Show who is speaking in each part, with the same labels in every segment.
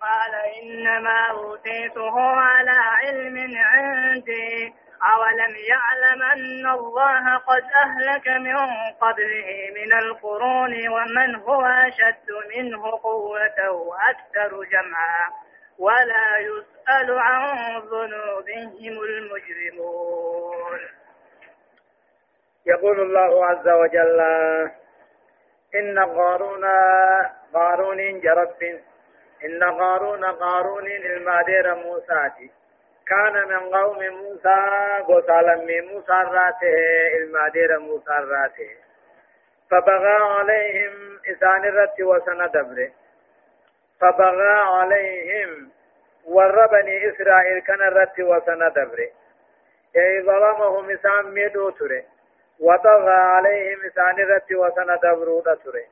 Speaker 1: قال إنما أوتيته على علم عندي. أولم يعلم أن الله قد أهلك من قبله من القرون ومن هو أشد منه قوة وأكثر جمعا. ولا يسأل عن ذنوبهم المجرمون.
Speaker 2: يقول الله عز وجل إن قارون قارون جرب إن قارون قارون المادير موسى كان من قوم موسى قتالا من موسى راته المادير موسى راته فبغى عليهم إسان الرت وسن دبره فبغى عليهم ور بني إسرائيل كان الرت وسن دبره أي ظلمهم إسان ميدو تره وطغى عليهم إسان الرت وسن دبرو تره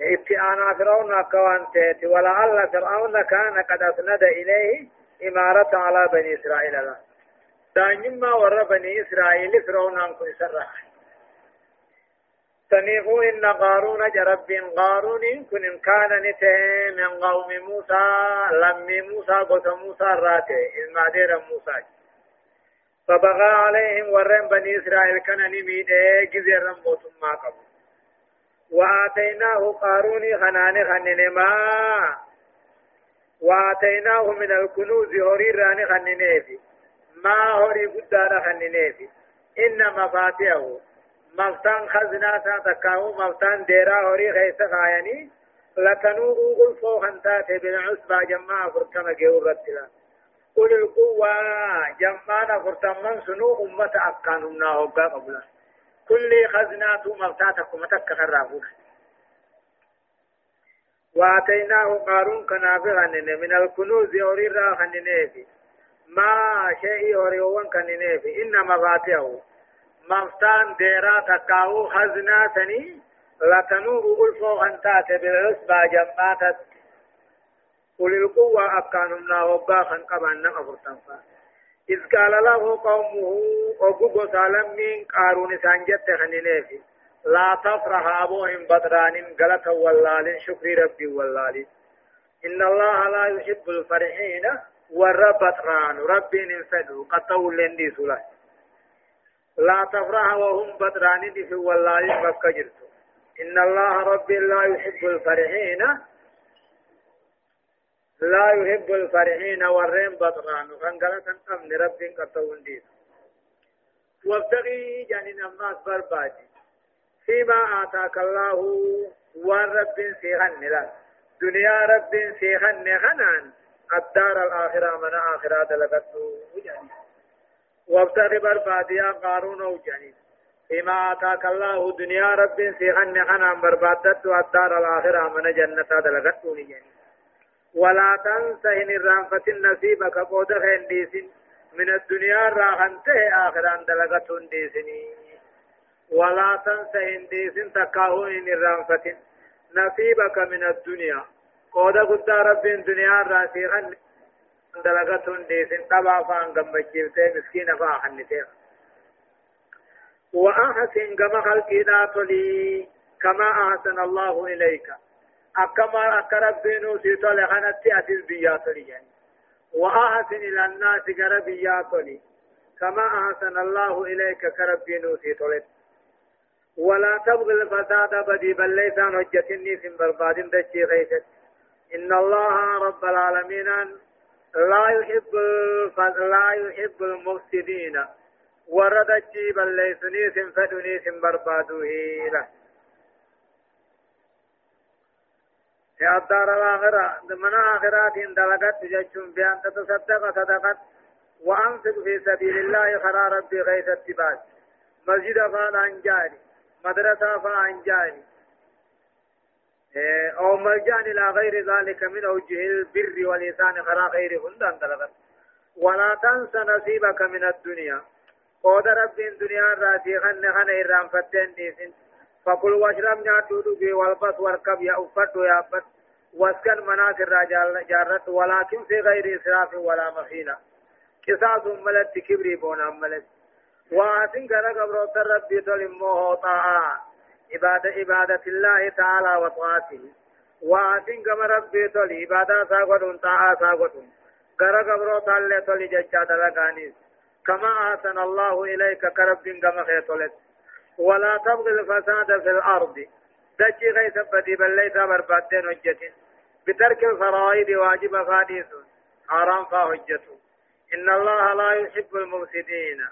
Speaker 2: اتعانا فرعون كوان تيتي ولعل فرعون كان قد أسند إليه إمارة على بني إسرائيل. لا دانيما ور بني إسرائيل فرعون أنكو يسرح سنيفو إن قارون جرب قارون كن كان نته من قوم موسى. لم موسى قوت موسى راته المادير موسى. فبغى عليهم ورن بني إسرائيل كان نميده. جزيرا موتم ما قبل. وآتيناه قارون خنان خنن ما. وآتيناه من الكنوز هوري ران خننيفي ما هوري قدار خننيفي إن مفاتيحه. مفتان خزنا تكاو مفتان ديرا هوري خيس خايني لكنو قل فوق انتات بالعصبة جماعة فرتما جيور رتلا. قل القوة. جمعنا فرتمان سنو أمة أكانهم ناهوغا قبلا كل خزنات مغتاتكم تكفرافون وآتيناه قارون كنافع من الكنوز أوريرا خنينيفي ما شيء أوريوان كنينيفي إن مفاتيحه. مفتان ديرا تكاو خزنا سني لتنور ألفو أنتات بالعصبة جمعات قل القوة أكانمنا وباخا قبعنا أفرطنفا إذ قال له قومه أبو سالم من قارون سانجت خنينيفي لا تفرح أبوهم بدران غلط واللال شكر ربي واللال. إن الله لا يحب الفرحين والرب بدران. ربي ننفدوا قد طول لندي سلاح لا تفرح وهم بدران في واللال فكجرت إن الله ربي لا يحب الفرحين لا يحب الفرحين والرين بطران. فانقلت أمن رب قطول دين وابتغي جانين أماس بربادي. فيما آتاك الله والرب سيغن لك دنيا رب سيغن غنان الدار الآخرة من آخرة دلقته جانين وابتغي بربادي قارون وجانين فيما آتاك الله دنيا رب سيغن غنان بربادت الدار الآخرة من جنة دلقته ولا تنسى إن الرانفة نصيبك قود خنديس من الدنيا راهنته آخران دلغة ديسني. ولا تنسى إن ديس تكاهو إن الرانفة نصيبك من الدنيا. قود قد رب الدنيا راسيخا دلغة ديسن. طبعا فان قمجيبته مسكين فاحنته وأحسن كما خلقنا تلي كما أحسن الله إليك. أكما أكرب بينو سيطو لغنتي أتل بياتني يعني وأحسن إلى الناس كرب بياتني كما أحسن الله إليك كرب بينو سيطو ولا تبغي الفساد بدي بل ليس هجتني في برباد دشي غيثت إن الله رب العالمين لا يحب لا يحب المفسدين وردتي بل ليسني سنفدني سنبربادوه له يا الدار الآخرة من آخرات دلقت ججم بأن تتصدق صدقت وأنفق في سبيل الله خرى ربي غيث اتباع مسجد فان أنجاني مدرسة فان أنجاني أو ملجان إلى غير ذلك من أوجه البر والإحسان خرى غير هندان دلقت ولا تنس نصيبك من الدنيا. قود رب الدنيا راتي خن خن إرام فتن ديسن فكل واشرب ناتو دوغي والبس واركب يا أفت يا أفت. واسكن الرجال جارت. ولكن في غير إسراف ولا مخيلة. قصاص ملت كبري بونا ملت واسن كان قبر ربي تلمه طاعة. عبادة عبادة الله تعالى وطاعته. واتين كما ربي تولي عبادة ساقودون طاعة ساقودون غرا قبرو تالي تولي ججا دلقانيس كما أحسن الله إليك كرب كما خيطولت ولا تبغي الفساد في الأرض. دجي غيث بدي بليتا بربادين هجتين بترك الفرائض واجب فاديس حرام فهجته إن الله لا يحب المفسدين.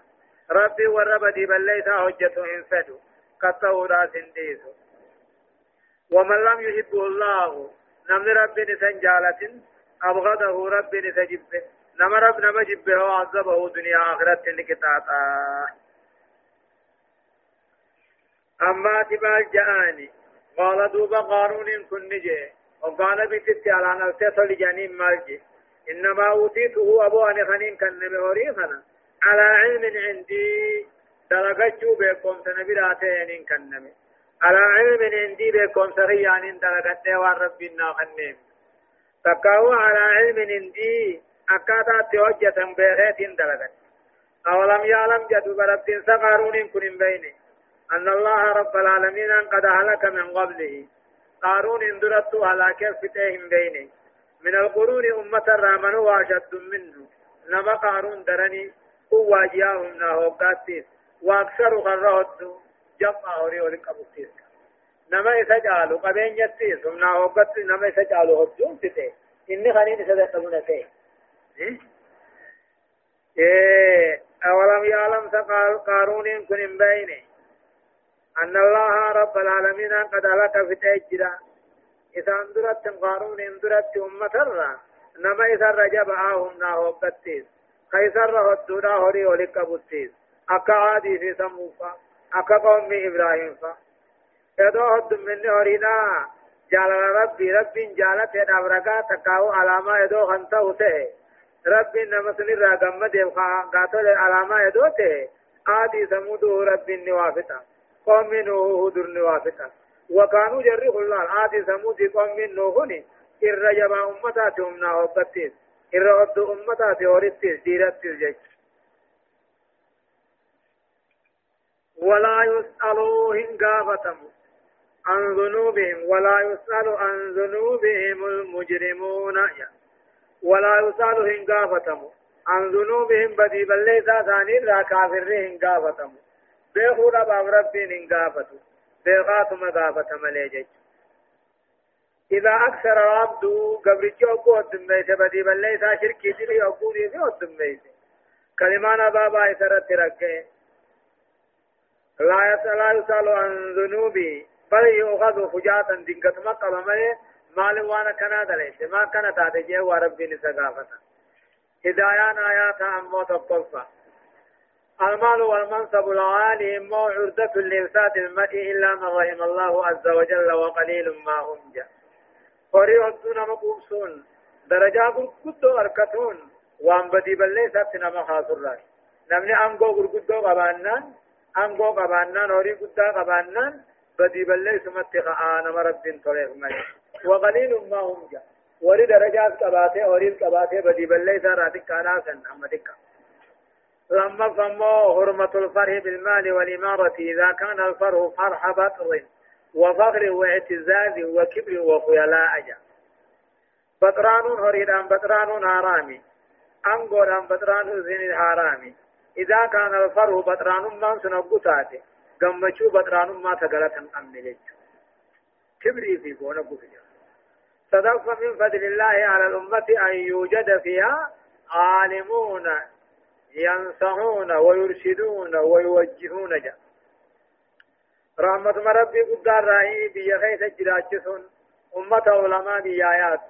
Speaker 2: ربي ورب دي بليتا هجته انفدوا كتورا سنديسو ومن لم يحبه الله نمن رب نسان جالة أبغضه رب نسجبه. نما رب نما جبه وعذبه دنيا آخرت لكتاتا أما تبال جاني قال دوبا قارون كن نجي. وقال بست على نفسه لجانين مالجي. إنما أوتيته أبو أن خنين كان نبي هوريخنا على علم عندي. درجتشو بكم سنبراتين كان نبي. على علم عندي بكم سريان درجت وان ربنا خنين تكاو على علم عندي. أكادا توجة بغيت درجت أولم يعلم جدو برب سقارون كن بينه أن الله رب العالمين قد هلك من قبله. قارون اندرت هلاك فتهم بينه. من القرون أمة الرامن وأشد منه. نما قارون درني هو جاهم ناهوقاتيس وأكثر غرهد جمع أوري ولك أبوكيس نما يسجعلوا قبين يتيس. هم ناهوقات نما يسجعلوا هدون تتي إني خليني سدقمون تي إيه؟ إيه. أولم يعلم سقال قارون كن بينه. أن الله رب العالمين قد هلك في تأجرا إذا اندرت قارون اندرت أمة نما إذا رجب آهم ناهو بتيس. خيسر هدونا هوري ولك بتيس أكا عادي في سموفا. أكا قوم إبراهيم فا. يدو هد من هورينا جالل ربي ربي جالت هدام رقا تقاو علامة يدو خنته ته ربي نمسل را قمد يبقى قاتل علامة يدو ته عادي سمودو ربي نوافتا. قوم نوح در نوافتا وكانوا جري الله عادي ثمود قوم نوحني إر جبا أمتاتهم ناهبتين إر أد أمتات ورتين ديرت الجيش. ولا يسألوا هنقافتم عن ذنوبهم ولا يسأل عن ذنوبهم المجرمون. ولا عن ذنوبهم بدي بل ليس ثاني لا بيخو رب ربين هنقافتم بيغات مغافة مليجج إذا أكثر العبد قبل جوكو الدميس بدي بل ليس شركي تلي أقولي في الدميس كلمان بابا إثرت ركي لا يسأل يسأل عن ذنوبي بل يؤخذ فجاة دنكت مقام ملي مال وانا كنا دليس ما كنا تاتجيه وربي نسقافة هدايان آيات أموت الطلفة المال والمنصب العالي مو عردة لإفساد المرء إلا من رحم الله عز وجل وقليل ما هم جاء. هوري هدون مقومسون. درجات قدو أركتون. وان بدي بلي ساتنا ما خاصر رأي. نمني أنغو قرقدو قبانان أنغو قبانان هوري قدا قبانان بدي بلي سمت خآنا مرد طريق ملي وقليل ما هم جاء. وري درجات قباته هوري قباته بدي بلي ساراتك كانا سن أمدك لما فمو حرمة الفرح بالمال والإمارة إذا كان الفرح فرح بطر وفخر واعتزاز وكبر وخيلاء. أجا بطران هريدان بطران هارامي أنقران بطران زين هارامي إذا كان الفرح بطران ما قمشو بطران ما تقلت أمني كبري في بونا بفجا صدق من فضل الله على الأمة أن يوجد فيها عالمون. ينصحون ويرشدون ويوجهون جا رحمة ربي قدار راهي بيا خيس جراجسون أمة علماء بيا آيات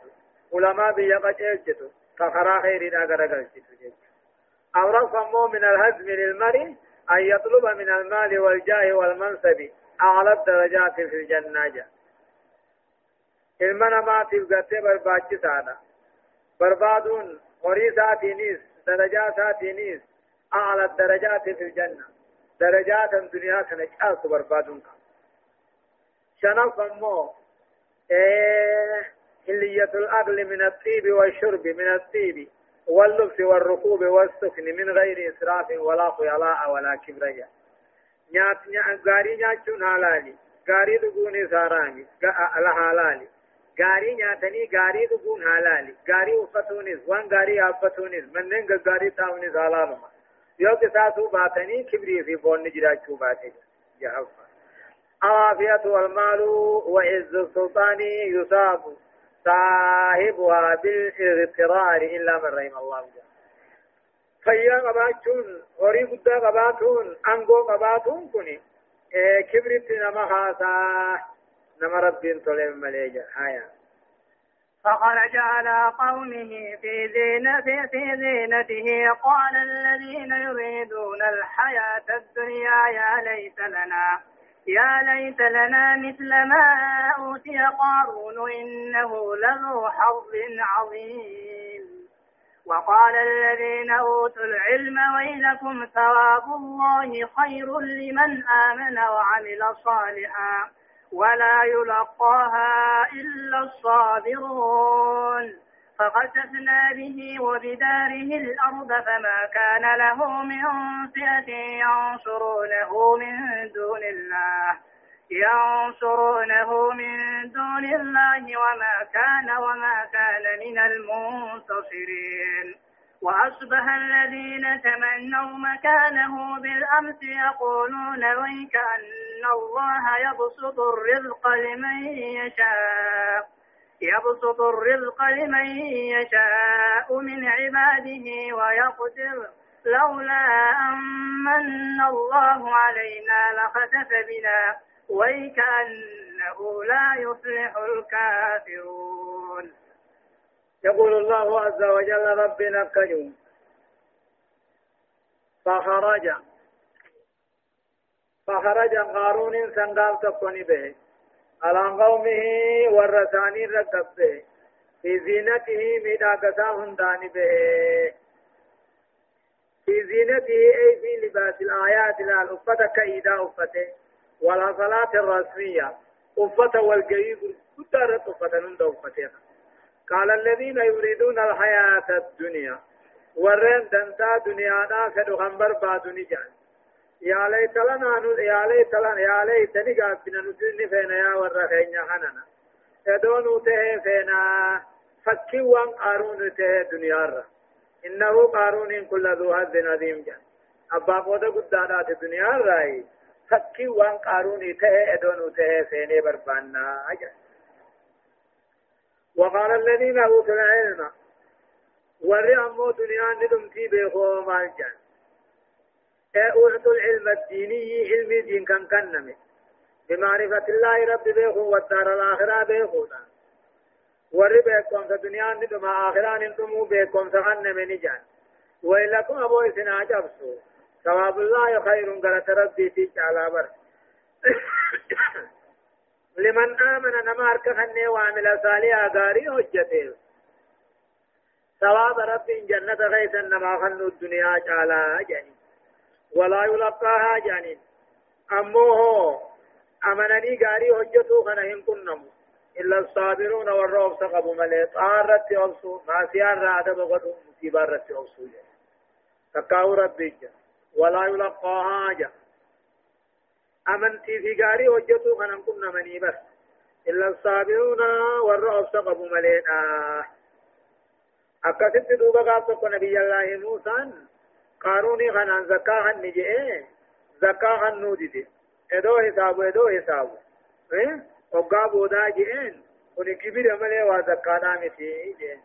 Speaker 2: علماء بيا قجيجتو فخرا خيرين أغرى قلجتو فمو من الهزم للمرء أن يطلب من المال والجاه والمنصب أعلى الدرجات في الجنة جا المنا ما تبقى برباچ سانا بربادون وريساتي نيس درجات دينيس أعلى الدرجات في الجنة. درجات الدنيا سنجعل بربادون شنف مو إيه حلية الأكل من الطيب والشرب من الطيب واللبس والركوب والسكن من غير إسراف ولا خيلاء ولا كبرياء. نيات غاري نياتون حلالي غاري دغوني ساراني لا حلالي gaarii nyaatanii gaarii dhuguun haalaali gaarii uffatuunis waan gaarii yaabbatuunis manneen gaggaarii taa'uunis haalaaluma yoo qisaatuu baatanii kibrii fi boonni jiraachuu baate jahaffa العافية والمال وعز السلطان يصاب صاحبها بالاغترار إلا من رحم الله جل فيا قباتون هوري قدا قباتون أنقو قباتون كني إيه كبرت نما خاصا نما ربين طلب مليجا هايا
Speaker 1: فخرج على قومه في زينته في زينته. قال الذين يريدون الحياة الدنيا يا ليت لنا يا ليت لنا مثل ما أوتي قارون إنه لذو حظ عظيم. وقال الذين أوتوا العلم ويلكم ثواب الله خير لمن آمن وعمل صالحا. ولا يلقاها إلا الصابرون. فخسفنا به وبداره الأرض فما كان له من فئة ينصرونه من دون الله. ينصرونه من دون الله وما كان وما كان من المنتصرين. وأصبح الذين تمنوا مكانه بالأمس يقولون ويك أن الله يبسط الرزق لمن يشاء يبسط الرزق لمن يشاء من عباده ويقدر لولا أمن الله علينا لخسف بنا ويكأنه لا يفلح الكافرون.
Speaker 2: يقول الله عز وجل ربنا كجون فخرج. فخرج قارون سنقام تكوني به على قومه والرساني ركبه في زينته ميداقتا هندان به في زينته أي في لباس الآيات لا الأفة كإيدا أفته والحصلات الرسمية أفة والقيب كتارت أفة نند أفتها قال الذين يريدون الحياة الدنيا ورين دنتا دنيا دا فدو غنبر بادو نجان يا ليت لنا يا ليت لنا يا ليت نجابنا نجن فينا يا ورخينا حننا يدون ته فينا فكي وان قارون ته دنيا را إنه قارون كل ذو حظ عظيم جان أبا قد قدادات الدنيا راي فكي وان قارون ته ادون ته فينا بربانا وقال الذين أوتوا العلم وري أمو دنيا بيخو مال جان أعطوا العلم الديني علم دين كان كنمي. بمعرفة الله رب بيخو والدار الآخرة بيخو وري بيكم في الدنيا ندم آخران انتمو بيكم سغن من نجان. أبو إسنا ثواب الله خير قالت ربي في بر لمن آمن وعمل غاري ثواب رب جنة خنو الدنيا جاني ولا يلقاها جانين أموه أمنني غاري هجتو خنهم كنمو إلا الصابرون والروب سقبوا ملي طارت أبسو ما سيار راد بغدو مصيبة رت أبسو تقاو ربي ولا يلقاها جا أمنتي في غاري هجتو خنم كنمني بس إلا الصابرون والروب سقبوا ملي أكثت دوبا قابتك نبي الله موسى قاروني خنان زكاة نجئ زكاة نودي ادو حساب ادو حساب وقا بودا جئن وني كبير ملي وزكاة متي جئن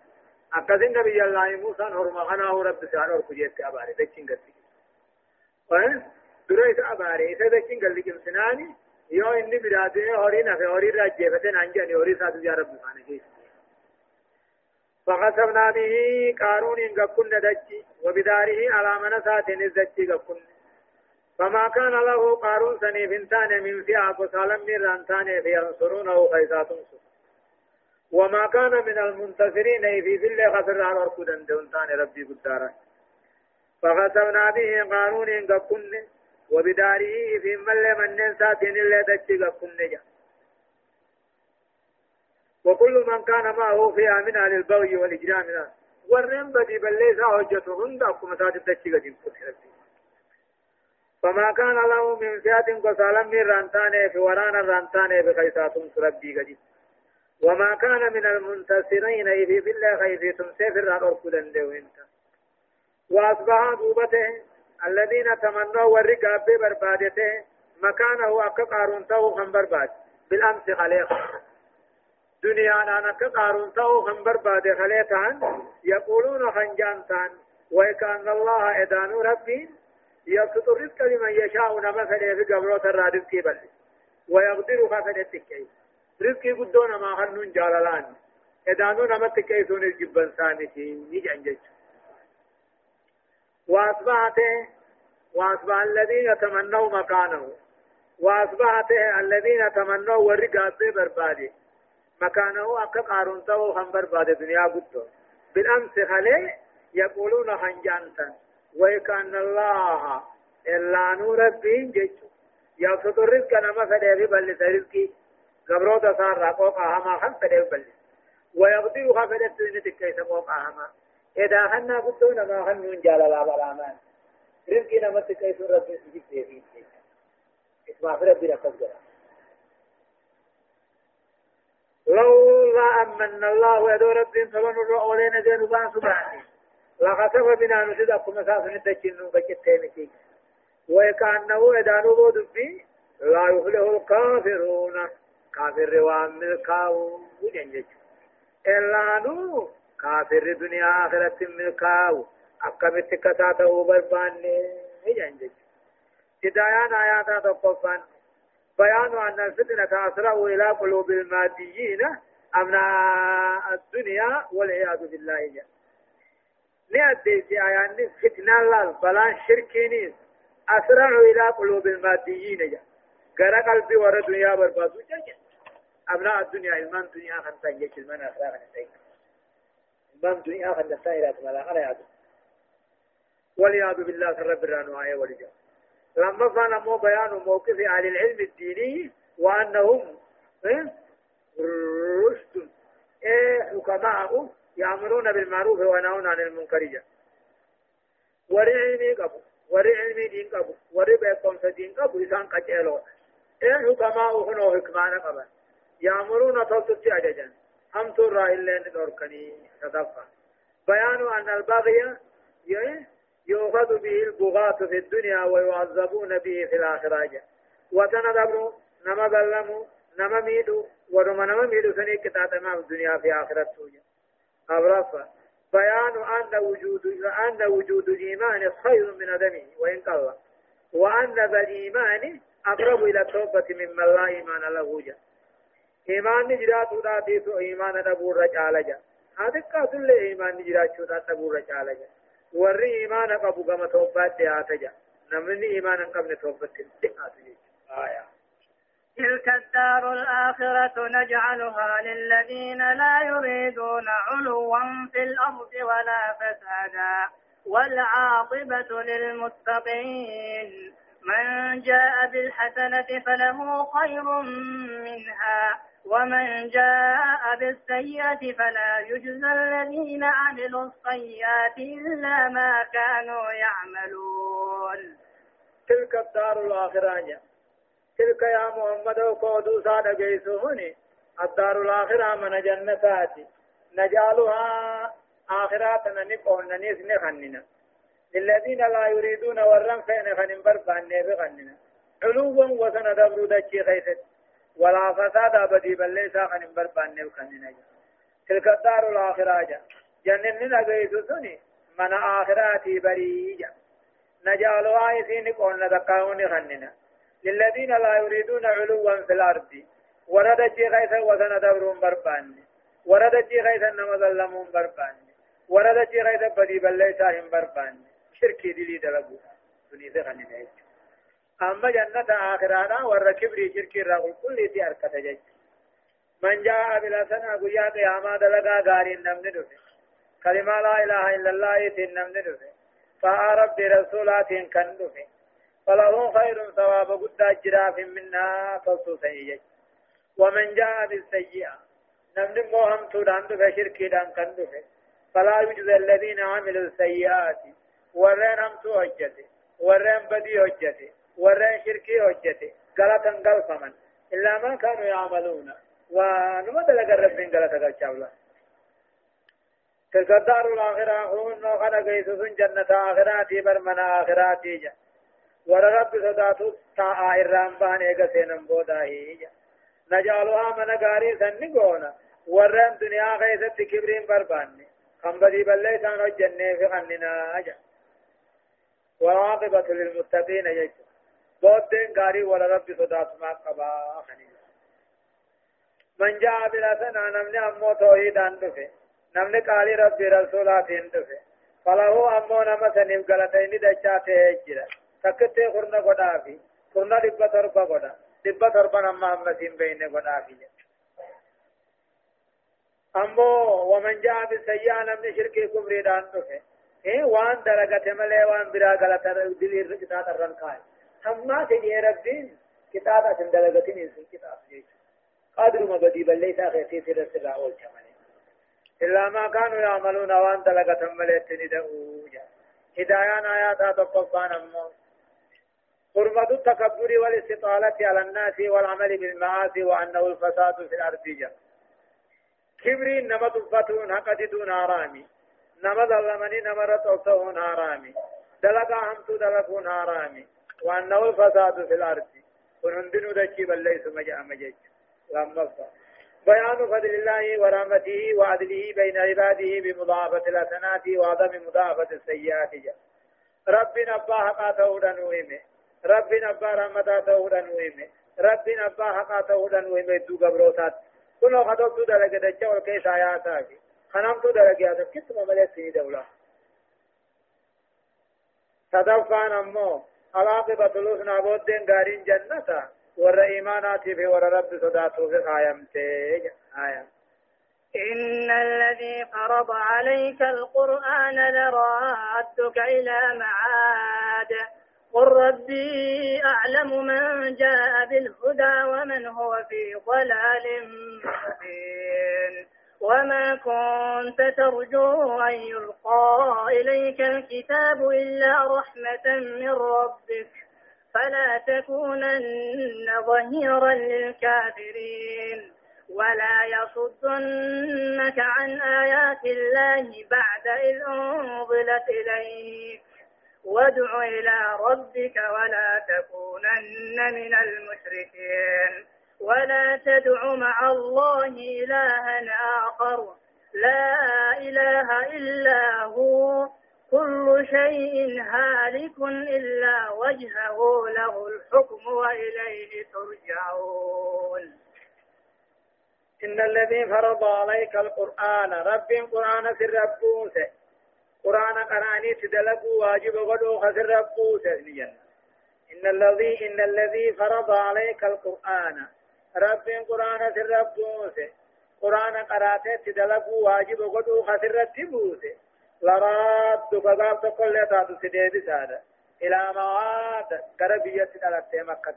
Speaker 2: أكثت نبي الله موسى هرما خناه رب سعر اور كجيت أباري دكين قلت إيه دريس أباري إذا دكين قلت كمسناني يو إني برادي هوري نفي هوري راجي فتن أنجاني هوري ساتو يا رب سبحانه كيس فخسفنا به قارون كنا دجي وبداره على منسات الزجي كنا فما كان له قارون سنيف انتان من فئة وسالم من رانتان في ينصرونه خيسات وما كان من المنتصرين في ذل خسر على ركودا دونتان ربي قدارا. فخسفنا به قارون كنا وبداره في مل من نسات اللي دجي كنا جا وكل من كان معه فيها من أهل البغي والإجرام. ورن بدي بليسا حجته هند أكو مساجد تشيغ دين فما كان له من فئة قصالا من رانتان في ورانا رانتان بخيسات ربي قدي وما كان من المنتصرين إذ بالله خير تمسيفر الأركض دندوين وأصبح دوبته الذين تمنوا والرقاب بربادته مكانه أكا قارون تو خم برباد بالأمس خليق دنيا أنا أكا قارون تو خم برباد خليقان يقولون خنجانتان وكأن الله إدان ربي يبسط الرزق لمن يشاء نما فلي في قبروت الرزق بل ويقدر ففلي التكي رزقي قدونا ما خنون جالالان. إدانو نما تكي سون الجبن سانتين يجعن جيش وأصبحت وأصبح الذين تمنوا مكانه. وأصبحت الذين تمنوا ورقات بربادي. مكانه أكا قارون تو هم بربادي دنيا قدو بالأمس خلي يقولون خنجانتا ويكان الله إلا نور الدين جيشو يبسط الرزق نما فدي ببلس رزقي قبرو تصار رقوقا هما خم فدي ببلس ويقدر خفدت سنتك كيس قوقا هما إذا خنا قدو نما خنون جاللا بلامان رزقي نما تكيس ربي سجد في اسمع في ربي لقد لولا أمن الله ويدو ربي فلن الرؤولين دين بان سبحانه. لخسف بنا نسيد أكو مساس ندجنو بكتين وكأنه إدانو بودبي لا يفلح الكافرون. كافر روان ملكاو وجنجج. إلا نو كافر دنيا آخرة ملكاو. أكمت كساته برباني وجنجج. هدايان آيات تقفان بيان أن الفتنة أسرع إلى قلوب الماديين أمنا الدنيا والعياذ بالله. جل نأدي في آيان فتنة الله بلان شركينيس أسرع إلى قلوب الماديين. جا غير قلبي ورا دنيا بربادو جا أبناء الدنيا إلمان دنيا خنطان جيش إلمان أخرى خنطان إلمان دنيا خنطان إلى أنا يعدو والعياذ بالله رب الرانوائي والجا لما مو بيان موقف أهل العلم الديني وأنهم إيه؟ رشد. إيه حكماء يأمرون بالمعروف وينهون عن المنكر. وري علمي قبو وري علمي دين قبو وري بيقوم سدين قبو إسان قجلو إيه حكماء هنو حكمان قبا يأمرون توتت أججا هم ترى إلا ندوركني صدقا بيان أن البغي يؤخذ به البغاة في الدنيا ويعذبون به في الآخرة. وتندبر نما ظلموا نما ميدو ورما نما ميدو سني كتاتما في الدنيا في آخرته أبرفا بيان أن وجود أن وجود الإيمان خير من عدمه وإن قل. وأن ذا الإيمان أقرب إلى التوبة ممن لا إيمان له. جاء إيمان نجرات ذاتي إيمان نبور رجال هذا كاتل إيمان نجرات شو نبور رجال ور إيمان قبو كما توبات ديات جاء نمني إيمان قبل توبة ديات جاء آية
Speaker 1: تلك الدار الآخرة نجعلها للذين لا يريدون علوا في الأرض ولا فسادا. والعاقبة للمتقين. من جاء بالحسنة فله خير منها. ومن جاء بالسيئة فلا يجزى الذين عملوا السيئات إلا ما كانوا يعملون.
Speaker 2: تلك الدار الآخرة تلك يا محمد وقودو سادة جيسوني الدار الآخرة من جنتات. نجعلها آخرات نقون ننيس نخننا للذين لا يريدون ورم فين خنن بربان نبي خننا علوا وسن دبرو دچي خيست. ولا فساد أبدي بل ليس خنن بربان خننا تلك الدار الآخرة جا. جنن نجيسوني من آخراتي بريجا. نجعلها يسين قون ندقاوني خننا. للذين لا يريدون علوا في الأرض. ورد جي غيثا وثن دبرون بربان. ورد جي غيثا نمظلمون بربان. ورد جي غيثا بدي بليساهم بربان. شركي دلي دلقوا سني ثغني نيج أما جنة آخرانا ور كبري شركي رغل كل دي أركة جيج من جاء بلا سنة قيا قياما دلقا غارين نمن دفه كلمة لا إله إلا الله يتن نمن دفه فأرب رسولات كن دفه فله خير ثواب قد جراف منا فلسوسا ومن جاء بالسيئة. نمن موهم تودان دفع شركي دان كان دفع فلا يجزى الذين عملوا السيئات. ورين هم تو هجته ورين بدي هجته ورين شركي هجته غلطا غلطا إلا ما كانوا يعملون ونما دلق الرب قال تقل تلك الدار الآخرة هون نوخنا قيسوس جنة آخراتي برمنا آخراتي جا ورغب صداتو تا إرام بان إيغا سينم بوداهي جا نجالوها من غاري سنقونا ورن دنيا غيثت كبرين برباني خنبدي بلي سانو جنة في خننا جا والعاقبة للمتقين جيش بودين غاري ورغب صداتو ما قبا من جاء بلا سنة نمني أمو توحيدان دفه نمني قالي ربي رسولاتين دفه فله أمو نما سنف غلطيني دچاته جرا تكته قرنا قدافي قرنا دبا تربا قدا دبا تربا نما أمسين بين قدافي أمو ومن جاء بالسيئة نمني شركي كبري دان دفه إيه وان درجة ملي وان برا غلط دلير كتاب الرنكاي هم سيدي ربين كتاب أسن درجة نسن كتاب جيش قادر ما بدي بل خيتي سر سر أول كمالي إلا ما كانوا يعملون وان دلقة مليت ندعو هدايان آيات تقفان أمو حرمة التكبر والاستطالة على الناس والعمل بالمعاصي وأنه الفساد في الأرض جا. كبري نما تفتون حقدتون هرامي نما ظلمني نما رتوتون هرامي دلقا همتو دلقون هرامي وأنه الفساد في الأرض. ونندنو دكي بل ليس مجأ مجأ لما بيان فضل الله ورحمته وعدله بين عباده بمضاعفة الحسنات وعدم مضاعفة السيئات. جا ربنا أبا حقا تهودا نوهمه ربنا أبا رحمتا تهودا نوهمه ربنا أبا حقا تهودا نوهمه دو قبروتات كنو خطبتو دلق دجا والكيس آياتاكي. خنمتو دلق ياتا كتما مليت سني دولة تدفعن أمو العاقبة لسنا بودين غارين جنة ور إيماناتي في ور رب صداتو في قايمتي آية
Speaker 1: إن الذي فرض عليك القرآن لرادك إلى معاد قل ربي أعلم من جاء بالهدى ومن هو في ضلال مبين وما كنت ترجو أن يلقى إليك الكتاب إلا رحمة من ربك فلا تكونن ظهيرا للكافرين ولا يصدنك عن آيات الله بعد إذ أنزلت إليك وادع إلى ربك ولا تكونن من المشركين ولا تدع مع الله إلها آخر. لا إله إلا هو. كل شيء هالك إلا وجهه. له الحكم وإليه ترجعون.
Speaker 2: إن الذي فرض عليك القرآن رب قرآن في الربوس قرآن قرآني تدلقوا واجب غدو خسر ربوس إن الذي إن الذي فرض عليك القرآن. رب قرآن في الربوس قرآن قرأت تدلقوا واجب غدو خسر ربوس لراد فقال تقول لي تاتو سيدي سادة إلى مواد كربية دلت مكة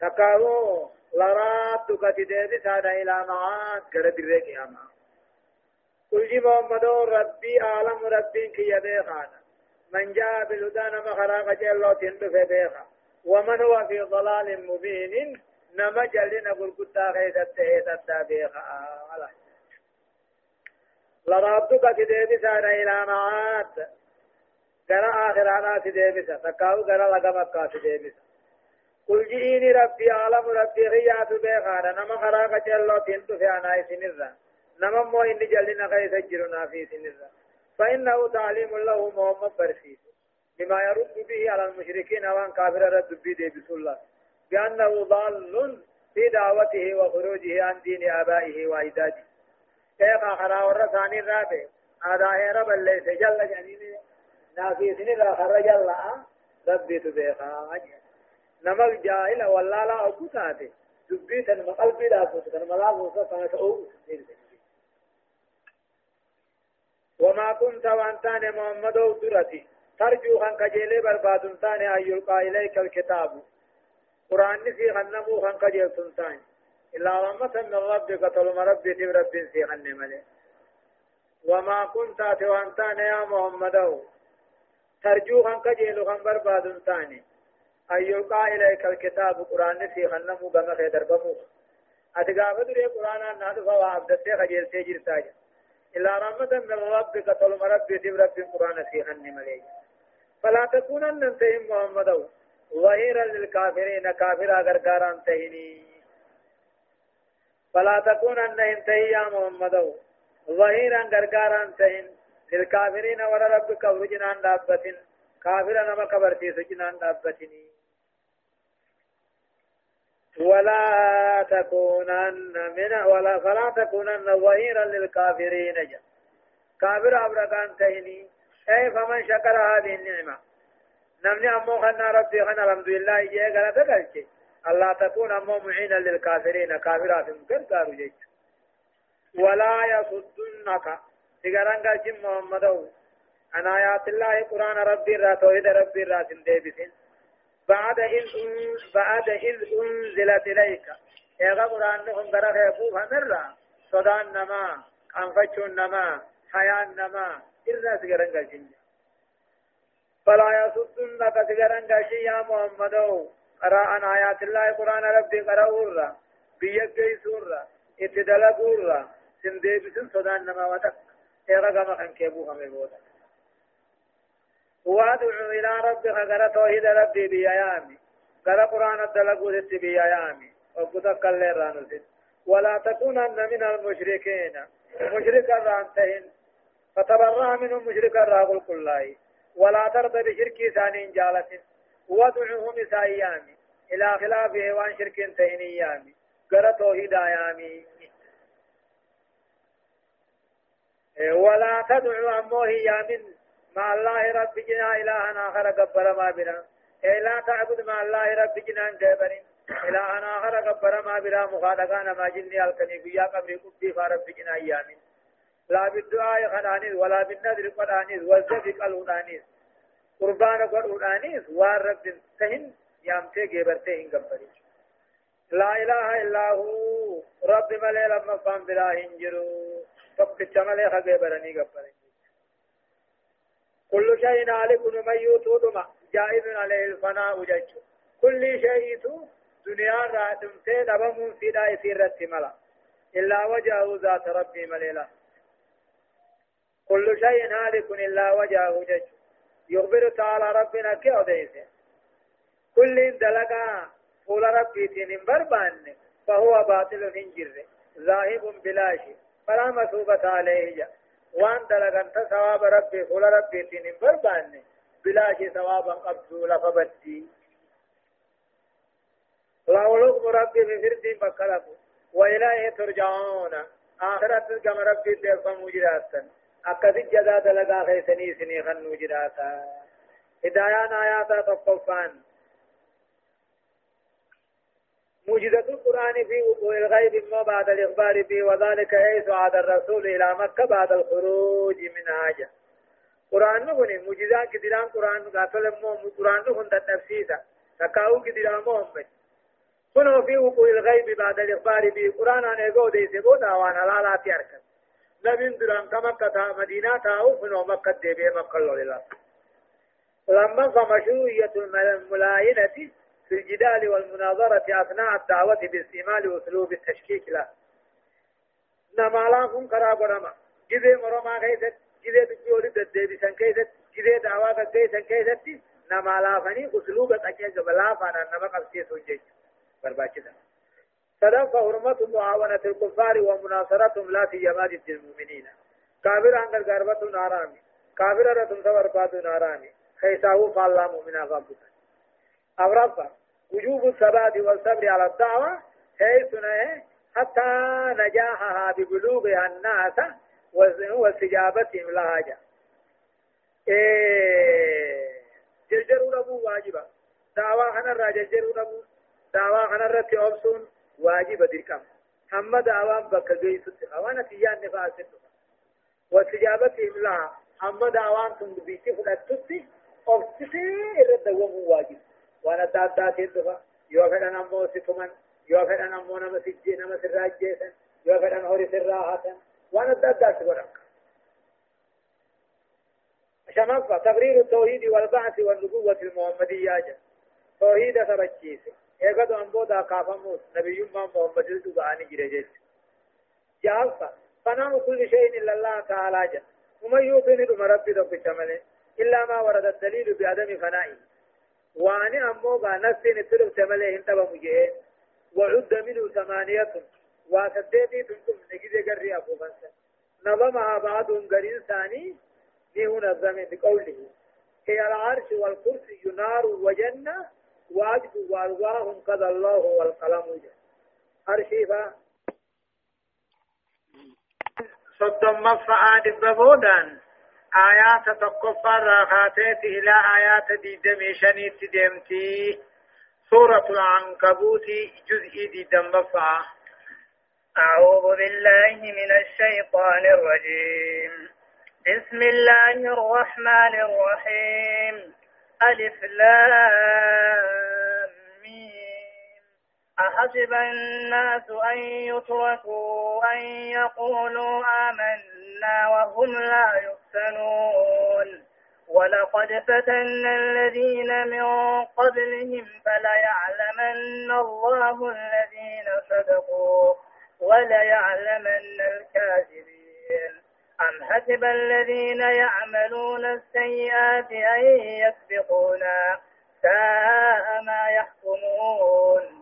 Speaker 2: تقالوا لراد كتدي سادة إلى مواد كربية قيامة قل جي محمد ربي عالم ربي كي يبيخانا من جاء بالهدى نما خراق جلو تندو في بيخا ومن هو في ضلال مبين نما جلنا قل قد غيثت هيتت بيخا آه لربك تديبسا إلى معاد غرا آخرانا تديبسا تكاو غرا لغا مكا تديبسا قل جئيني ربي عالم ربي غيات بيخانا نما خراق جلو تنتو في عناي سنرا نما مو إني جلنا غيث جرنا في سنرا فإنه تعليم له محمد برسيس بما يرد به على المشركين وان كافر رد به ديبس الله. بأنه ضال في دعوته وخروجه عن دين آبائه وأجداده. كيف خرا ور ثاني رابع هذا رب اللي سجل جنين نافي سن را خر جل. ربي تبيخا. نمل جاهل ولا لا أبو تن مقلبي لا ملا فوت كان تو وما كنت وأنتان محمد درتي. ترجو خان كجيلي برباد تاني أن يلقى إليك الكتاب. قرآن في خنمو خان كجيل تنتاني إلا رحمة من ربك طلم ربي تب رب سيخن ملي وما كنت أتوانتان يا محمد ترجو خن كجيل خن برباد تاني أن يلقى إليك الكتاب قرآن سيخن مو بما خيدر بمو أتقافة دري قرآن نادف وعبدتي خجيل سيجر تاجا إلا رحمة من ربك طلم ربي تبرب القرآن سيخن مليجا فلا تكونن انتهم محمد ظهيرا للكافرين كافر غرغارا انتهني فلا تكونن انتهي يا محمد. ظهيرا غرغارا انتهن للكافرين ور ربك ورجنان دابة كافر نما كبرتي سجنان دابتني ولا تكونن من ولا فلا تكونن ظهيرا للكافرين جا. كافر أبرقان تهني. أي فمن شكر هذه النعمة؟ نمني أمو خنا ربي خنا الحمد لله إيه قال تقلت الله تكون أمو معينا للكافرين كافرات مكر قالوا جيت ولا يصدنك تقران قال جم محمد عن آيات الله قرآن ربي را توحيد ربي را سندي بعد إذ بعد إذ أنزلت إليك إيغا قرآن نهم قرأ خيفوها مرة صدان نما أنفتشون نما حيان نما إرنا سيغرن قلشن فلا يصدنك سيغرن قلشن يا محمد. عن آيات الله قرآن ربي قرأ بيك جيسورا اتدلقورا سندي بسن صدان نما وتك. إيغا قم خنكيبوها مبودا وادعو إلى ربك غير توحيد ربي بيامي غير قرآن الدلقو ست بيامي وقتك الليران ست ولا تكونن من المشركين. مشرك الرانتهن فتبرأ منهم مشرك الراغل كلاي. ولا ترضى بشرك ثاني جالة وادعوهم سايامي إلى خلافه وان شرك تهنيامي غير توحيد آيامي ولا تدعو أمه يا من مع الله رب جنا إلها آخر قبر ما بنا. إيه لا تعبد مع الله رب جنا جبر إلها آخر قبر ما بنا. مخالقان ما جني الكني بيا قبر قبي فرب جنا أيامين لا بالدعاء خنانيز ولا بالنذر قرانيز والذبح قلونانيز قربان قرونانيز والرب تهن يامتي جبرتي إن قبري لا إله إلا هو رب ملي لما فهم بلا هنجرو تبكت ملي خبرني قبري كل شيء هالك ميت ودما جائز عليه الفناء جج. كل شيء دنيا راتم سيد أبم في دا يسير ملا. إلا وجهه ذات ربي مليلا كل شيء هالك إلا وجهه جج. يخبر تعالى ربنا كي أديسه كل دلقا فول ربي تنين بربان فهو باطل هنجر ذاهب بلاشي فلا مثوبة عليه جا. وان دلغنت ثواب ربي قول ربي تين بربان بلا شي ثوابا قبضو لفبدي لأولوك ربي بفردي مكلف وإليه ترجعون. آخرت كما ربي تلقى مجراتا أكد جدا دلغا خيسني سني خن مجراتا هدايان آياتا تقفان موجزة القرآن في وقوع الغيب ما بعد الإخبار به وذلك حيث عاد الرسول إلى مكة بعد الخروج من حاجة قرآن نقول موجزة كدران قرآن قاتل مو قرآن نقول تنفسيسا تكاو كدران محمد كنوا في وقوع الغيب بعد الإخبار به قرآن أن يقول ديسي بودا وأنا لا لا تيارك نبي دران كمكة مدينة تاو فنو مكة ديبه مكة لله لما فمشروعية الملاينة في الجدال والمناظرة أثناء الدعوة باستعمال أسلوب التشكيك له نما كن كرا برما جذي مرما كيست جذي بجولي ددبي سن كيست جذي دعوة كيست كيست نما لا فني أسلوب أكيد بلا فانا نما قبسي سوجي برباكدا صدق حرمة معاونة الكفار ومناصرتهم لا في جماعة المؤمنين. كافر عن الغربة نارامي. كافر رتم سور باتو نارامي. خيساو فالله مؤمنا غابتا أو ربا وجوب الثبات والصبر على الدعوة. حيث حتى نجاحها ببلوغها الناس واستجابتهم لها جاء إيه جرجروا ربو واجبا. دعوة خنا را جرجروا ربو. دعوة خنا رتي أبسون. واجبا دركم هم دعوة بك جيسوت أوانا تيان نفاسد واستجابتهم لها هم دعوة تنبيتي فلتتي أبسطي إرد دوام واجب وأنا دادا تدفا يو فدان امو سفمن يو فدان امو نما سجي نما سراجيسن يو فدان هوري سراحة وأنا دادا سبرك شنفة تقرير التوحيد والبعث والنبوة المحمدية توحيد سبجيس ايقظ انبودا كافموت نبي ما محمد الدقاني جرجت جالسا فنام كل شيء إلا الله تعالى جل ومن يوطن دم ربي دم بشمله إلا ما ورد الدليل بعدم فنائه واني أموغا نفسي نتلو شمله انتبه مجيه وعد منه ثمانية وسديتي تنكم نجد قري أبو بنسا نظمها بعضهم قرين ثاني نيه نظم بقوله هي العرش والكرسي نار وجنة واجب والواهم قد الله والقلم جل أرشيفا صدم مفعاد ببودان آيات تقفى الراخاتات إلى آيات ديدمي شنيت ديمتي. سورة العنكبوت جزء ديدم مفعى.
Speaker 1: أعوذ بالله من الشيطان الرجيم. بسم الله الرحمن الرحيم. ألف لام. أحسب الناس أن يتركوا أن يقولوا آمنا وهم لا يفتنون ولقد فتنا الذين من قبلهم فليعلمن الله الذين صدقوا وليعلمن الكاذبين أم حسب الذين يعملون السيئات أن يسبقونا ساء ما يحكمون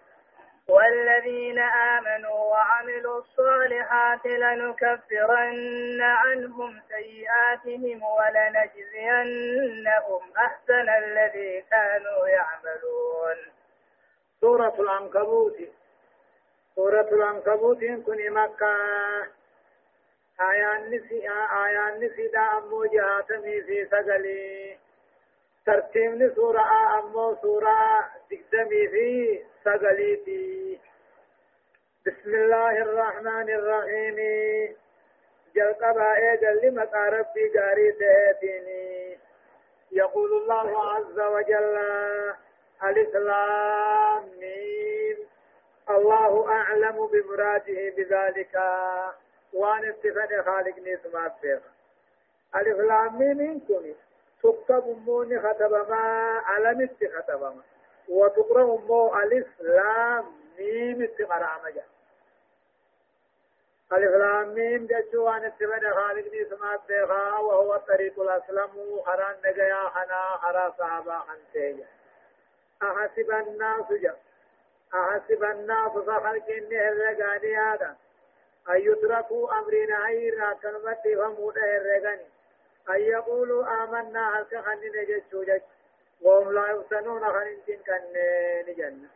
Speaker 1: والذين آمنوا وعملوا الصالحات لنكفرن عنهم سيئاتهم ولنجزينهم أحسن الذي كانوا يعملون.
Speaker 2: سورة العنكبوت. سورة العنكبوت كن مكة. آيان نسي آيان نسي دا أمو جهاتمي في سقلي ترتيبني سورة أمو سورة تقدمي في سقليتي. بسم الله الرحمن الرحيم. جلقبا ايجل لمقى ربي قاري تهتيني يقول الله عز وجل الإسلام الله أعلم بمراده بذلك. وان اتفن خالق نسمات بيخ ألف لام ميم كوني تكتب موني ختب ما علم ختب ما وتقرأ مو ألف لام ميم اتقرأ مجا ألف لام ميم جشوان اتفن خالق نسمات بيخا وهو الطريق الأسلم خران نجيا خنا خرا صحابا خنتيجا أحسب الناس جا. أحسب الناس فخلق النهر هذا. أن يتركوا أمرنا عيرا كلمة فمودا الرغني أن يقولوا آمنا هل كخن نججو جج وهم لا يفتنون خننتين كن جنة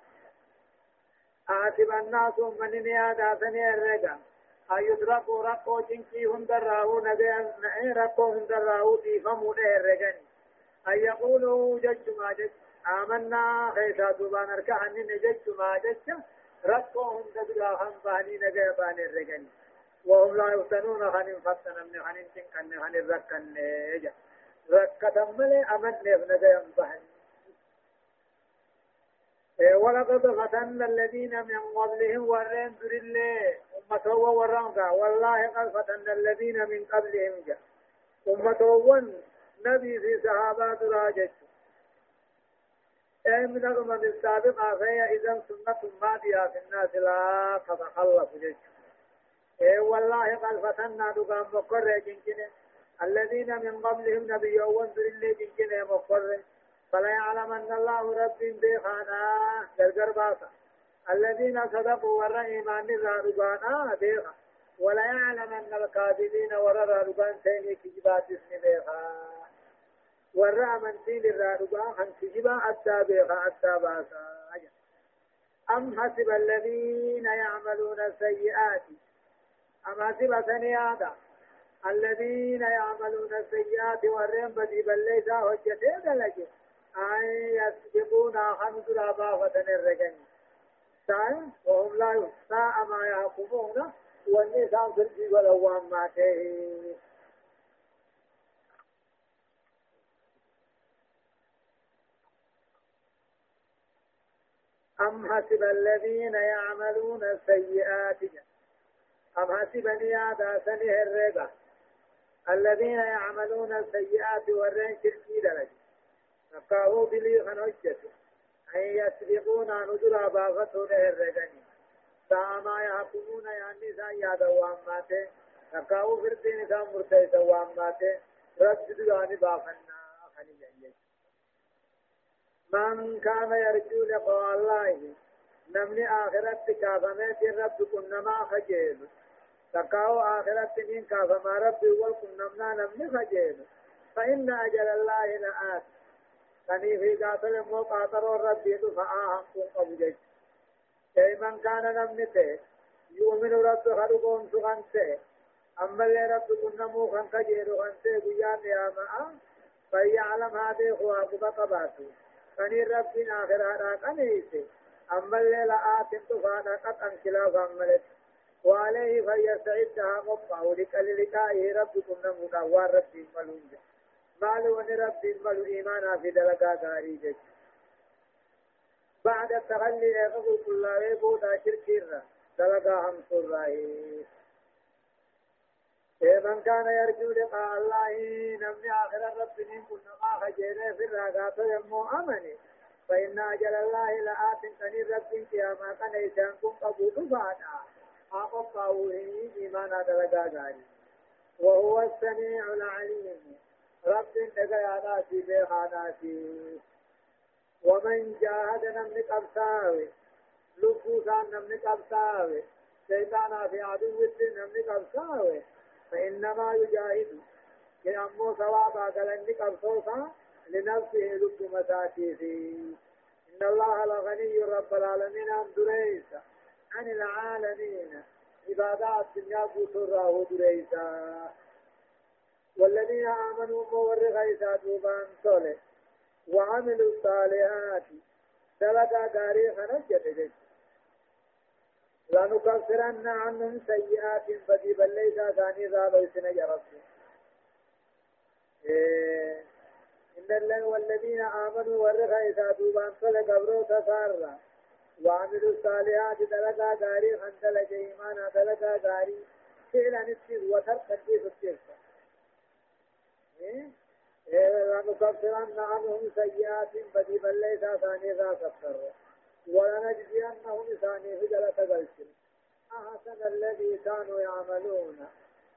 Speaker 2: آسب الناس من نيادا سني الرغا أن يتركوا رقو جنكي هم دراهو نبي رقو هم دراهو في فمودا الرغني أن يقولوا جج ما جج. آمنا خيسا دوبان أركا نجج ما جج. دبلا هم باني نجا باني الرجل وهم لا يفتنون خن فتنا من خن تن خن الركن نجا ركة ملي أمن نف نجا باني ولقد فتنا الذين من قبلهم ورين در الله أمته ورانك والله قد فتنا الذين من قبلهم جاء أمته نبي في صحابات راجت أي من الأمم السابقة فهي إذا سنة ماضية في الناس لا تتخلف جيش إيه والله قد فتنا دقام مقر جنجنة الذين من قبلهم نبي وانظر اللي جنجنة مقر فلا يعلم أن الله رب بيخانا. جرجر باسا. الذين صدقوا ورى إيمان رضانا بيخا. ولا يعلم أن الكاذبين ورى رضان سيني كجبات اسم بيخا. ورا أمنتي للرادقا خن كجبا حتى بيغا حتى باسا. أم حسب الذين يعملون السيئات؟ أم حسب ثنيادا الذين يعملون السيئات والرين بدي بليسا هجتين دلجة أن يسبقون خمس وثن الرجن سان وهم لا يحصى ما يعقبون والنسان في الجيب الأوام ما أم حسب الذين يعملون السيئات؟ أم حسب نيادا سنه الربا؟ الذين يعملون السيئات والرين شركي درج نقاهو بلي خنوجت أن يسبقون ندر باغته له الرقني ساما يحكمون يعني سان يادا واماته نقاهو فردين سان مرتيسا واماته رب دلاني بافنا خني جنجي من كان يرجو لقاء الله نمني آخرت كافمت رب كنما خجيل. تقاو آخرت من كافما رب والكم نمنا نمني خجيل فإن أجل الله لآت فني في قاتل مو قاتل ربي دفعا هم قبجج أي من كان نمنته يؤمن رب خلقهم سخنته أما اللي رب كنمو خن خجيل خنته بيان يا ما فيعلم هذه خواب بقباته فني ربين آخرها قنيسي أما الليل آت تفانا قد أنكلا فأملت وعليه فيستعدها مقع لقائه ربكم نمونا وربي ملون مالو أن ربي ملو إيمانا في دلقا غاري بعد التغلي يقول كل ويبودا شركيرا دلقا هم سرائي. من كان يرجو لقاء الله نمني آخر رب كن ما خجيره في الرقات يمو أمني. فإن أجل الله لآت كني رب قياما كان إيسان كن قبول فادا أقف قاوه إيمانا دلقا وهو السميع العليم. رب نقياناتي بيخاناتي ومن جاهد نمني قبساوي لبوسان نمني قبساوي شيطانا في عدو الدين نمني قبساوي فإنما يجاهد. كأمو ثوابا كلني قبصوصا لنفسه لب مساكيسي إن الله لغني رب العالمين. عن دريسا. عن العالمين. عبادات الدنيا بسراه دريسا والذين آمنوا مورغ إيسا دوبان صلح وعملوا الصالحات. دلقا تاريخ نجد لنكفرن عنهم سيئات بديبا ليس ثاني ذا ليسن جرب إيه. إن الله والذين آمنوا ورخا إذا دوبان صلى قبرو تسارا. وعملوا الصالحات دلقا غاري خندل إيمانا دلقا غاري فعلا نسير وترك الترسا إيه؟ لنكفرن عنهم سيئات بديبا ليس ثاني ذا كفر ولنجزينهم ثاني هجرة قلسل أحسن الذي كانوا يعملون.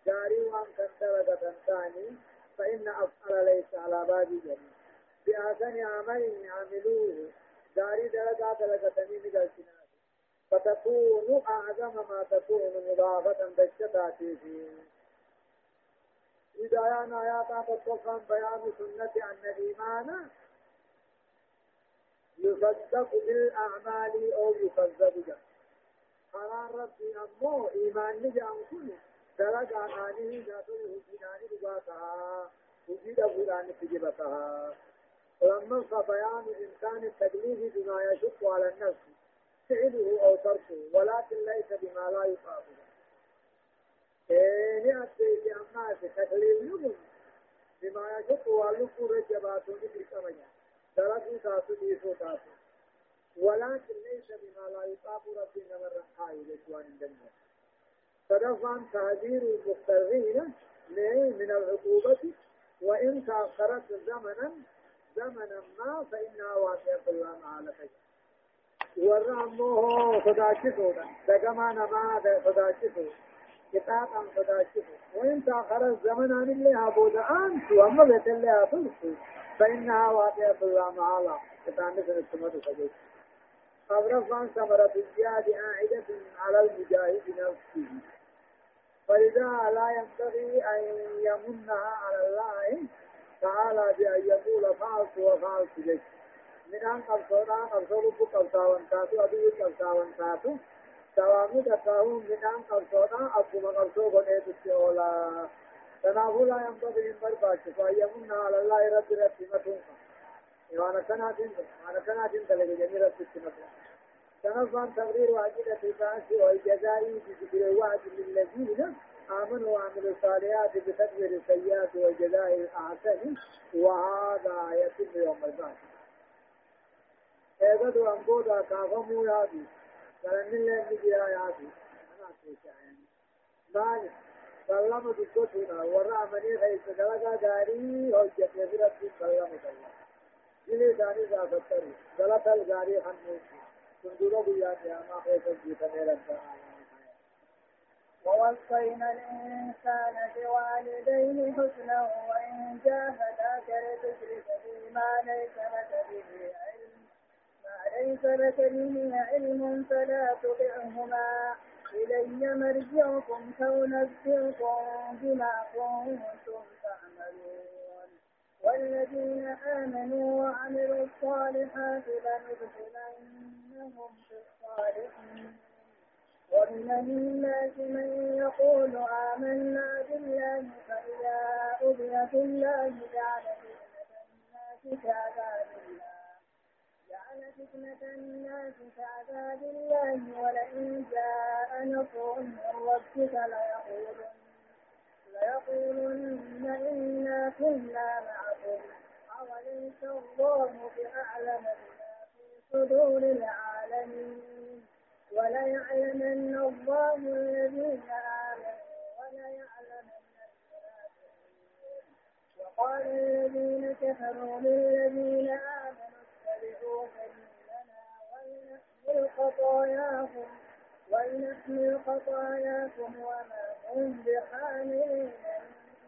Speaker 2: جاري وأن درجة ثاني فإن أفعل ليس على باب جميع بأحسن عمل يعملوه جاري درجة من قلسنا فتكون أعظم ما تكون مضافة بالشتات فيه إذا أنا آيات تطلقا بيان سنة أن الإيمان يصدق بالأعمال أو يكذب به قرار ربي أمو إيمان نجام كل درجة عنانه ذاته هجيناني رباكها هجيد أبولان تجبتها ولما فبيان إمكان التكليف بما يشق على النفس فعله أو تركه ولكن ليس بما لا يطاق إيه أتيت أما تكليف يمن بما يشق ولكو رجباتون في الكمجة درجة تاسو ديسو تاسو ولكن ليس بما لا يطاق ربي نمر رحاي لجوان الدنيا فدفعا تهدير المخترين من العقوبة وإن تأخرت زمنا زمنا ما فإنها واقعة الله على خير ورموه صداشته دقما نما صداشته كتابا صداشته وإن تأخرت زمنا اللي هبود أنت وأما بيت اللي هتلسوا فإنها واقعة الله معالا كتاب مثل السمد فجيت أبرز عن ثمرة الجهاد عائدة على المجاهد نفسه. فإذا لا ينبغي أن يمنها على الله. تعالى بأن يقول فعلت وفعلت لك من أن قبصونا قبصو رب قبصاوان تاتو أدو قبصاوان تاتو. توامو تتاهم من أن قبصونا أبو قبصو قنيت السيولا تنافو لا ينبغي من برباش فأن يمنها على الله رب رب متنقى وأنا كناتين وأنا كناتين تلقى جميلة السنة تنظم تقرير واجبة البعث والجزاء بذكر وعد للذين آمنوا وعملوا الصالحات بتكبير السيئات والجزاء الأحسن وهذا يتم يوم البعث. ايغدو أمبودا كافمو يادي قالن اللي نجيا يادي أنا تشاين مال سلام دكتونا ورا مني خيس دلغا غاري هوجت يفرت سلام الله. جلي داني زافتري غلط الغاري حنوش سندورو بيا ما خيس جيتا ميرا
Speaker 1: ووصينا الإنسان بوالديه حسنا وإن جاهداك لتشرك بي ليس لك به علم. ما ليس لك به علم فلا تطعهما. إلي مرجعكم فأنبئكم بما كنتم تعملون. والذين آمنوا وعملوا الصالحات لندخلنهم في الصالحين. ومن الناس من يقول آمنا بالله فإذا أذي في الله جعل فتنة الناس كعذاب الله. جعل فتنة الناس كعذاب الله ولئن جاء نصر من ربك ليقولن ليقولن إنا كنا معكم. أوليس الله بأعلم بما في صدور العالمين؟ وليعلمن الله الذين آمنوا وليعلمن وقال الذين كفروا للذين آمنوا اتبعوا سبيلنا ولنحمل خطاياكم ولنحمل خطاياكم وما هم بحاملين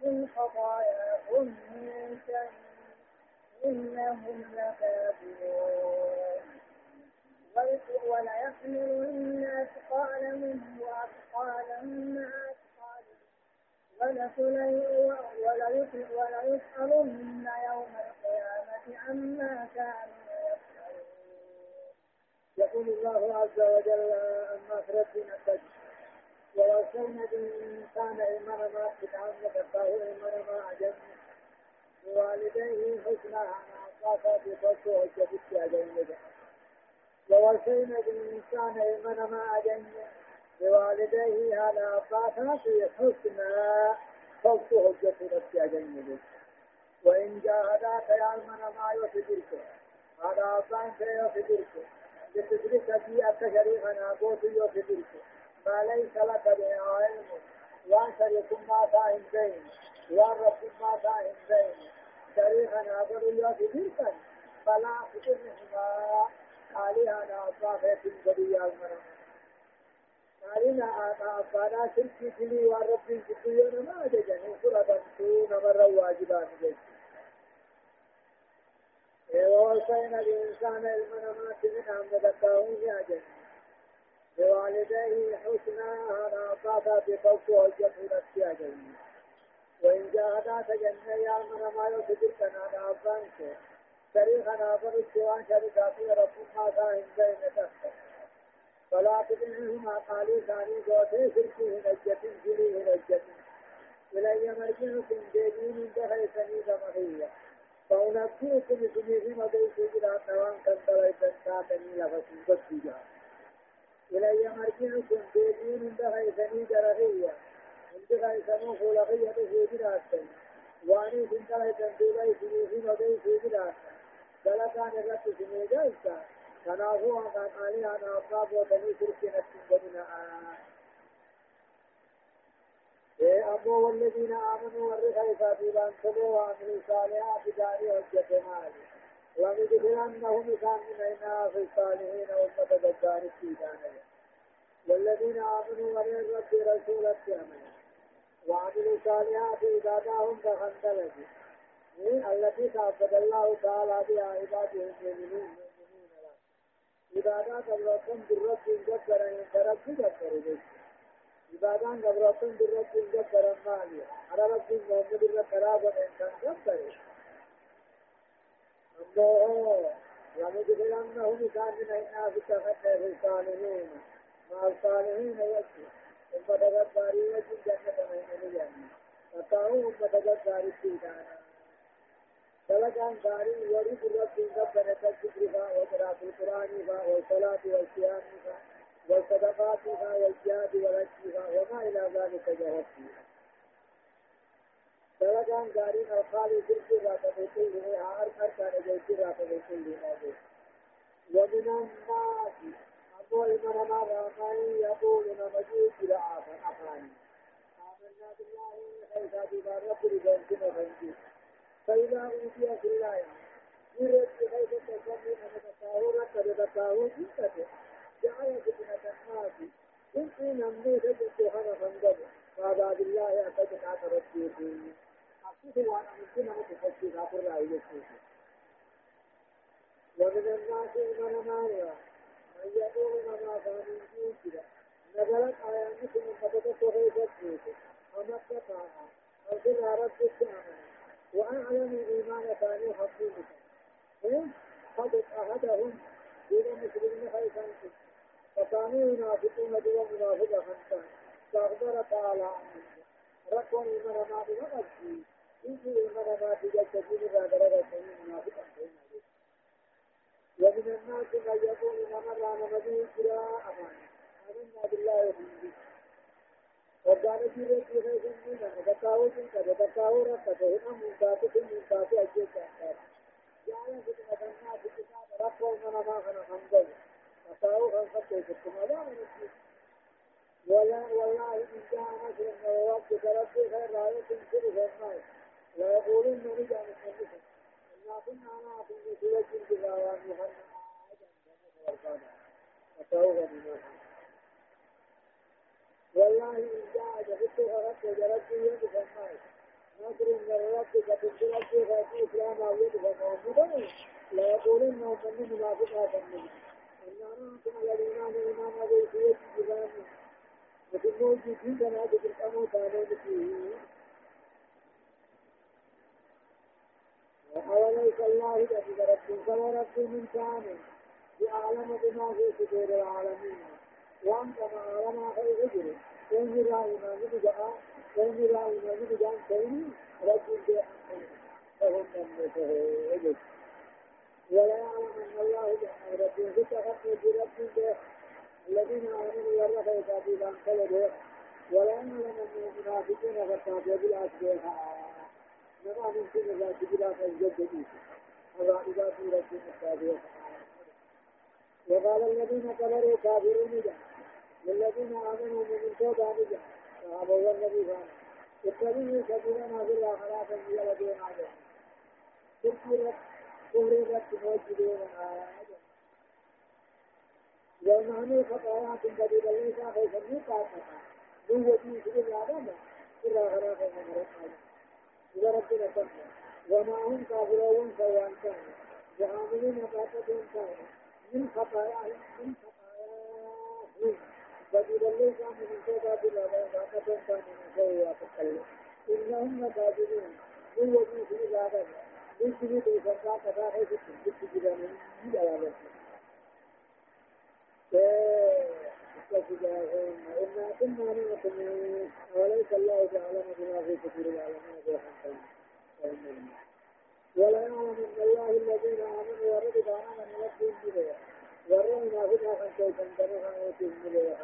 Speaker 1: من خطاياكم من شيء إنهم لكاذبون. وليحملن أثقالهم وأثقالا مع وليسألن يوم القيامة عما كانوا
Speaker 2: يقول الله عز وجل أما فرد الدج ووصينا الإنسان إيمان ما تتعلم فهو إيمان ما عجب بوالديه حسنا عن أعطاك بفضل وجبت يا جنبه ووصينا بالإنسان إيمن ما أجن بوالديه على أباته حسنا فوق حجة نفسي أجن وإن جاهداك يعلمن ما يفدرك على أبانك يفدرك لتدرك بي أنت شريفا أبوت يفدرك ما ليس لك به علم وأن شريك ما فاهم بين. وأن رب ما فاهم بين. شريفا أبوت يفدرك فلا تكرهما عليها نعطاها في البرية المرأة علينا أبانا شركي تلي وربي جديون ما ججن سورة بنتون مرة واجبان جيش ووصينا الإنسان المنامات من أمد الداون يا جن بوالديه حسنا نعطاها بفوق وجه نفسي يا جن وإن جاهداك جنة يا من ما يصدقنا على أبانك شريكنا فرد وان شركات رب ما كان بين تحت فلا تدعهما قالوا ثاني قوتي شركي هنجة جلي هنجة إلي مرجعكم دينين بحيثني دمهية فأنبئكم في مديس إلى نوان كان دلائت ساتني لفسن بسيجا إلي مرجعكم دينين بحيثني درهية عند غيثنو خلقية في سنتلائت دولي سمي في مديس جراتين دلقان الرد سمي جلسة تنافوا عن قالي أنا أصاب وبني شرك نفس إيه أبو والذين آمنوا والرخيفة في بانتبه وعملوا صالحات داري حجة مالي وندخلنهم كان من عنا في الصالحين والمتذكار في دانية والذين آمنوا ولي رب رسول التامن وعملوا صالحات عبادهم كخندلة التي تعبد الله تعالى بها عباده المؤمنين. عبادات قبرتم بالرب جبر ان درب جبر به. عبادان قبرتم بالرب جبر ماليا على رب محمد الله قرابة ان جبر الله من الناس تخطى في الصالحين. مع الصالحين يكفي ثم تغفر يجد جنة من الجنة فتعوهم في دانا دلقان داري ورد رب ربنا الذكر وقراءة القرآن والصلاة والصيام والصدقات والجهاد والحج وما إلى ذلك جهد دلقان داري الخالي ذكر رات بكل هار أركان جيش رات بكل ومن من ما رأى يقول نمجيك لعافا أفاني آمنا بالله حيث بما رب لبنتنا فنجي فإذا أوتي في الله يرد حيث تصمي أن تتاهر تتاهر جيكته جعل فتنة الناس كنت نمني تجد خرفا قبل. فهذا بالله أعتقد أعترض فيه أقصد وأنا ممكن أن تفكر أقول رأي يسوع ومن الناس من مارا من يقول ما كان يجيك نزلت آياتكم من قبل صغير فتوك وما استطاع. أو رب السامة وأعلم الإيمان كانوا حقيقة قد أهدهم دون مسلمين خيفا فكانوا ينافقون دون منافقة خمسة فأخبر تعالى عنهم ركون إيمان ما بمقصد إن إيمان ما تجد تجد بعد رغة منافقة. ومن الناس من يقول إنما رانا مدين كلا أمان. آمنا بالله وبه وقال في خير من فتاو جنك فتاو رفته هم منتاك في منتاك أجيك أحبار جعل فتنة الناس كتاب رفو من ما خنا خمدل فتاو خمسة كتما لا من الجيك ولا والله إن جاء نصر من الوقت ربي خير راية تنسل في الناس لا يقولون نرجع نسلسل إنا كنا نعطي سورة الجبال محمد فتوبة بما والله إن جاء جبت غرقت وجرت يد فالناس نصر من ربك تنزل في غير إسلام أو يد فالمؤمنون لا يقولون من منافقها فالنبي إنا نعطي الذين إيمان أبي سورة الجبال وفي الموجودين كما تلقموا كانوا فيه أوليس الله الذي رب فلا رب من كان بأعلم بما في صدور العالمين. وأنت ما أعلم خير هجر وإن لا إيمان بجاء وإن لا إيمان بجاء كوني الجاء فهم من هجر ولا يعلم أن الله رب فتحق برب الذين آمنوا ورفعوا كافيا خلدوا ولا يعلم أن المنافقين فتحق بالأسبوع نما ممكن ذات بلا فجد الرائدات رب التابعين وقال الذين كفروا كافرون جاء والذين آمنوا من توبة فهذا هو الذي كان. اتبعوا سبيلنا في الاخرات من الذين امنوا تذكرت كفرت موجودون ومعنى خطايات بدل ليس خيفا من وجيه في العالم إلا غرافة من رحمه إلى ربنا سمع وما هم كافرون سواء كانوا وعاملين طاقتهم كانوا من خطاياهم من خطاياهم. بدل ليس من توبة الله طاقتهم كانوا من سوء تكلم إنهم لكاذبون من وجود العذاب من شريط الفرقاء كفاحة بالتجربة من العذاب وفجاههم إنا كنا نعلم وليس الله تعلم بما في كثير العالمين ولا يعلم الله الذين امنوا ورد بانا من ربهم بليا ورنا فتحا بنها اوتيهم بليا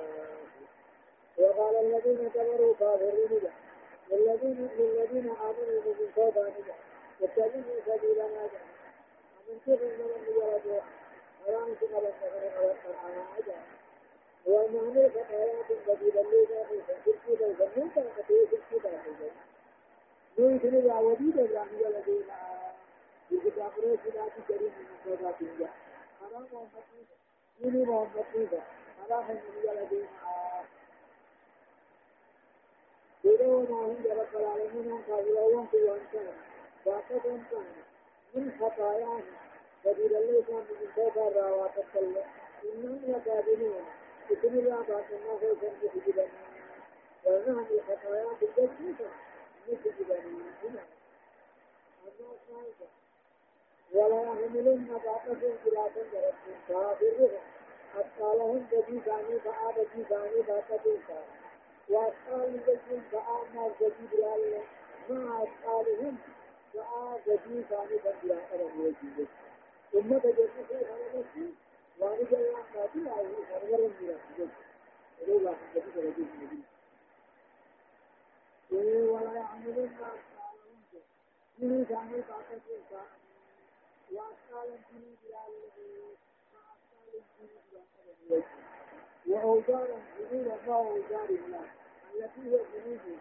Speaker 2: وقال الذين كفروا كافرين له والذين للذين آمنوا من فوق نجا واتبعوا سبيلنا جا ومن كفر من الولد حرام كما لم تكن على القرآن عجا ومعنى آيات بديلة لنا في تلك الجنة كتير في تلك نوي لا وديد إبراهيم الذين بالكتاب رسول كريم من صدى تنجا حرام محمد نبي محمد حرام النبي الذين بدون ما هم رب العالمين هم قابلون في وانكار فاقد كان من خطاياهم بديل ليس من صدى الراوات الكلة إنهم لكاذبون بسم الله بعد ما هو جنب جبل ونحن خطايا بالجنة مثل جبل ولا يحملن بعضهم خلافا درجهم كافرهم أثقالهم بدي ثاني فآ بدي ثاني باقتهم وأثقال بدي فآ ما بدي بلال مع أثقالهم فآ بدي ثاني بدي أثقالهم وجيبه ثم تجد في وأنا جل ما في أي أنا غير ميرا ولو لا في رجل مدين ولا يعملون ما من كان باقي وأوزارا جنود ما أوزار الله التي هي جنود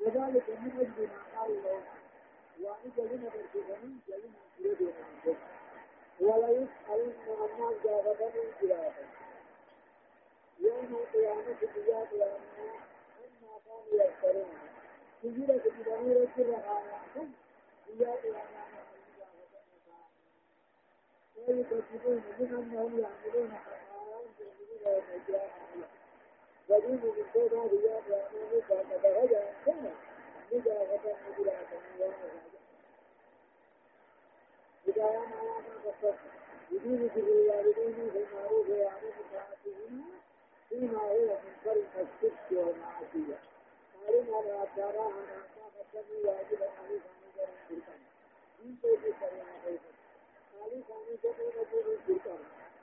Speaker 2: وذلك من أجل ما قال الله وأنت لنا بالكفرين جلنا يدنا عنكم ولا يسألن عما جاغبني جلالا يوم القيامة بجاء الأمام عما كانوا يفترون سجلت بضمير الرعاية بجاء الأمام ويكذبون من أنهم يعملون حقائق يعملون يوم القيامة بدين من صوت هذه الأمام كان بغدا كان بدا غدا بلا إذا أنا أنا بصر يدين به الوالدين بالمعروف ويعمل بطاعتهما فيما هو من فرق الشرك والمعصية قالوا على أثارها أن أصاب واجب عليه أن يجرم بالكم من كيف سريع قالوا كانوا جمعوا نبوه بالكم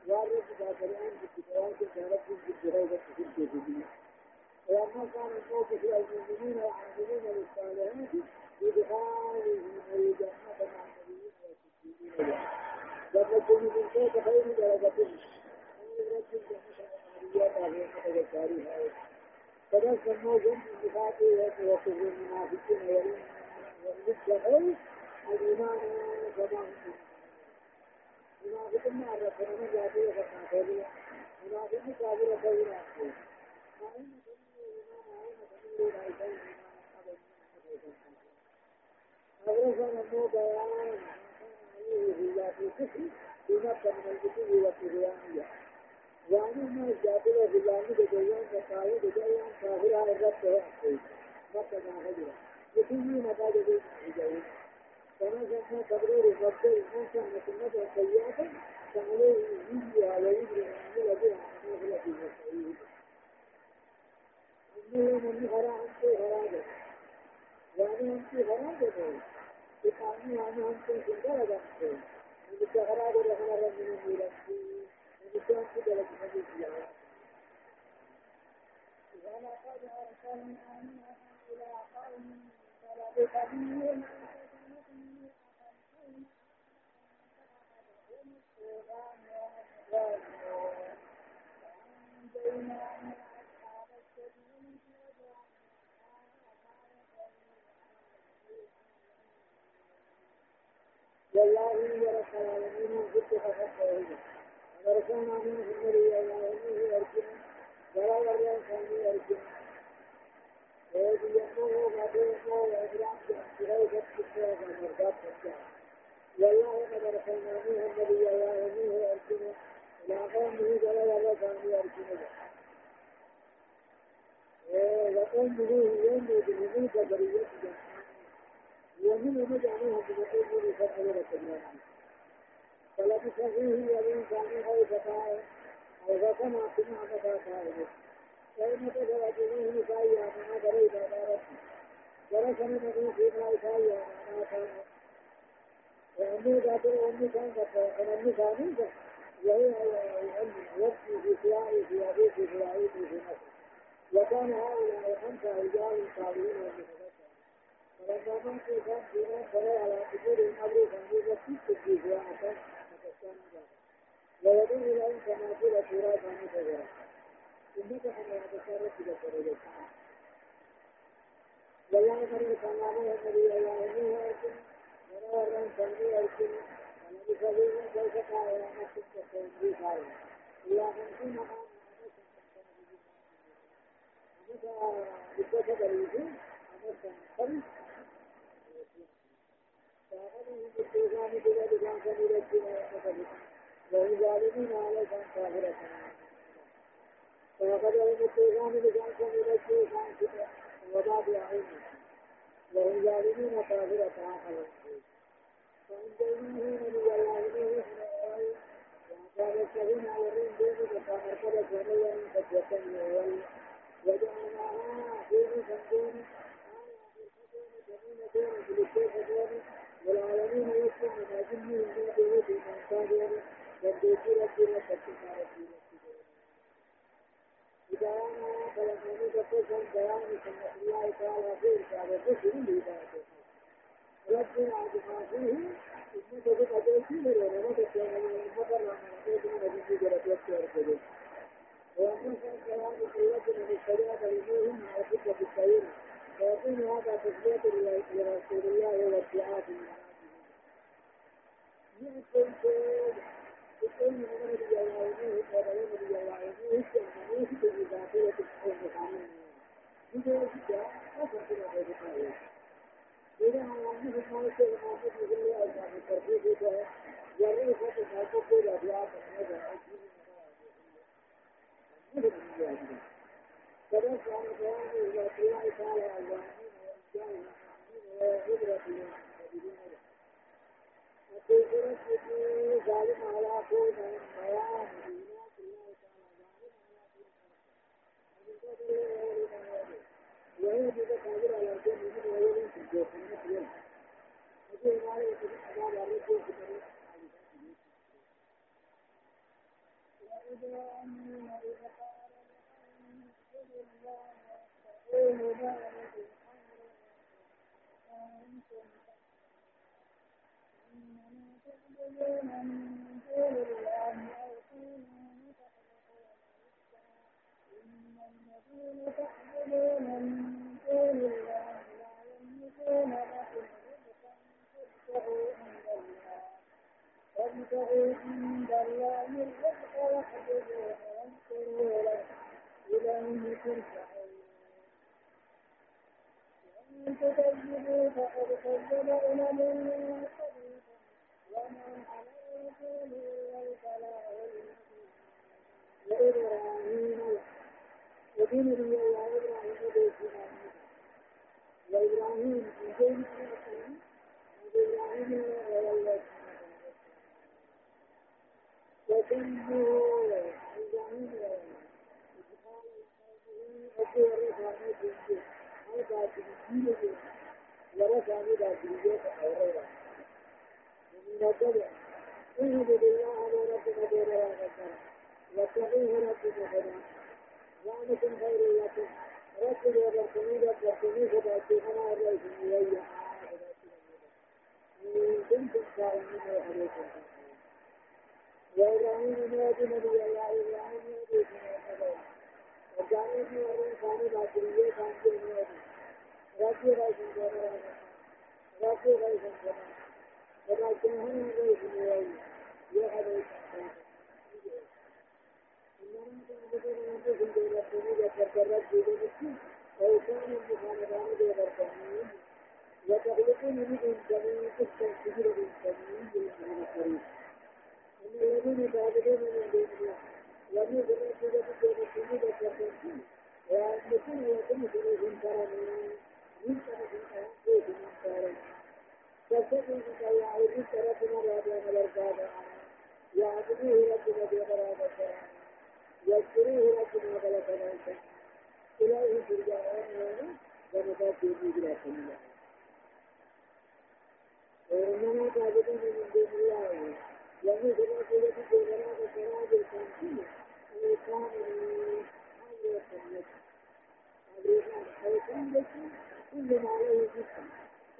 Speaker 2: وارد ذاكرين بالكتاب كانت بالجهود في الجهودية ولما كان الموقف المؤمنين والعاملين للصالحات بدخالهم الجنة مع النبيين والصديقين لما كن من فوق خير درجة من رب الجنة والعاليات عليهم تذكارها فبس الموجود من صفاته وصف المنافقين والمتقين الإيمان كما هم منافق ما عليه في في فنزلنا تبرير الرب الإنسان سنة سيئة فعليه يجيها ويجري من عمل بها عمل في المسعيد إنه من هرا أنت هراجة يعني أنت هراجة إقامي أنا أنت في درجة أنت هراجة لنا رب من الميلاد أنت أنت درجة حديث ولقد أرسلنا إلى قوم فلبث فيهم والله رب العالمين جد فقط ورسلنا منه النبي الله يرجم ولا يرجع كان يرجم ويجي يقوم بعدين ويجرع بغير الكفر والمرضات والله قد أرسلنا منه النبي الله يرجم إلى قومه ولا يرجع كان يرجم وقومه يوم بنبوة بريته ومن مجعلوه بمقيم فتح الله فلبث فيه الإنسان فائل أو فكما سمع فائل فإن تزوجوه فأيام ما بريد على ربه ورسم نبي فيما فأيام ما كان وأمي ذات الأم كان فمن كان وهي يبكي في سواعي في أبيه في سواعي في نفسه. وكان هؤلاء خمسة رجال صالحين ومتفقين فلما ماتوا كان فيما فلا على قبور القبر كانوا يبكي في سواعي ويدل إلى أن تماثيل التراث عن شجرة إنك أن يتصرف إلى الدرجة والله مرة كان عليه النبي الله عليه أرسل ولا أرسل سنبي أرسل ولم يسلم كيف قال يا نفس التنبي قال إلا خمسين عام بكتب الوجود أمسا خمس فأخذوا بالتوزان بذلك عن سبيل الدين والظالمين عليكم كافرة فقد المتقان بكم إلى الشيطان وبعض أعينهم والظالمين كافرة آخر فإن بينهم من الظالمين وكان الذين يرون دونه فمرتبة ونيا فتوة وجعلناها في مسجون جميلة بالشيخ والعالمين يسلم من أجل من دونه في من والبيتي ربي وفتنا ربي بدايانا فلمني بقصا بيان سنة الله تعالى في إرشاد الرسل لهدايته ربنا بما فيه إنك أرسله ومن كلام قوتنا بالشريعة لديهم على فكرة السير ويكون هذا تسلية لرسول الله والدعاء من يمكن يكون الله ونوح وغير نبي الله ونوح ونوح بالإضافية الحكم إذا جاء أفضل غير قائل إذا علمه ما يصير ما يصير الله أجمع الترتيب جرّي فتح ما تقول أبيات من هذا فدرس عن بيان إلى الله تعالى الواحدين والجاهلين وعبرة للمعتدلين وفي سورة ظالم على قول من بيان دينات الله تعالى ظالم على قول وهي بذلك قادر على الجنة من ويل في الجوف من اليوم وفي ما يكون عذاب الرجل في طريق وإذا أمن إذا وابتغوا عند الله الرزق واحذروه واذكروا له إليه ترجعون وإن تكذبوا فقد كذب أمم من قبلكم وما على الرسول والبلاغ وإبراهيم ودين نبي الله إبراهيم بيتنا وإبراهيم دين وإبراهيم وولد وكنه إبراهيم وولد اهد بالله على ربك دون وغفر واتقوه ربك هدى ذلكم خير لكم ربك وبركني وبركني فبأتينا الرئيس إلي إن كنتم صالحين وحريصا وإبراهيم نادي نبي الله إبراهيم نادي من في ورين كانوا باكرية كان في نوادي راكي رايسن جانا رايسن نوادي يا حديث إنهم تعبدون دون دون ربهم وتكررت بدونهم أو كانوا بخاندان دون ربهم وتخلقون من جميع من جميع بالمعنى الكريم إن الذين تعبدون من دون الله لم يكن أجل بجد الجنود والتنسيق وأنكم لكم سنوهم كرمين من كرمين من كرمين فالسبب بك يعود تركنا رابعنا الأربابة يعبدوه ربنا بغرابة يذكروه ربنا بلغنا إليه ترجعون ونفات به بلا كلمة وإنما تعبدون من دون الله لأنه كما قلت في مراد سراج التنسيق الإنسان أمر الخلق أمريكان أو كل كل ما عليه جسم وكل ما يجوز في الأرض الله إنما تعبدون من دون الله ورسوله جميع الفرق إنسان أمر أمر الخلق وقائم بغير وتخلقون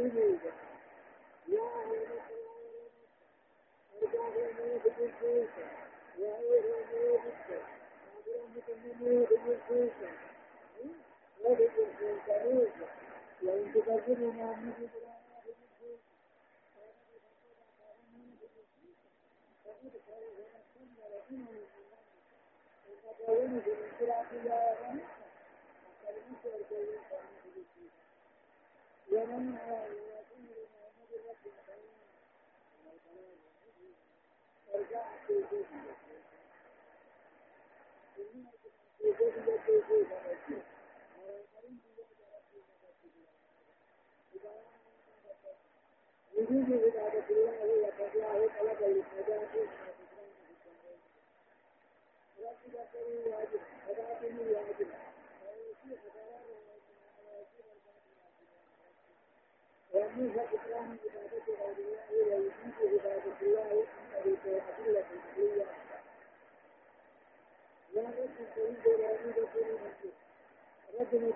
Speaker 2: Mm-hmm. ويميز إكرام عبادة غير الله ويجيب عبادة الله عن طريق الأدلة العقلية لا رجل تريد لا يريد كل مسجد رجل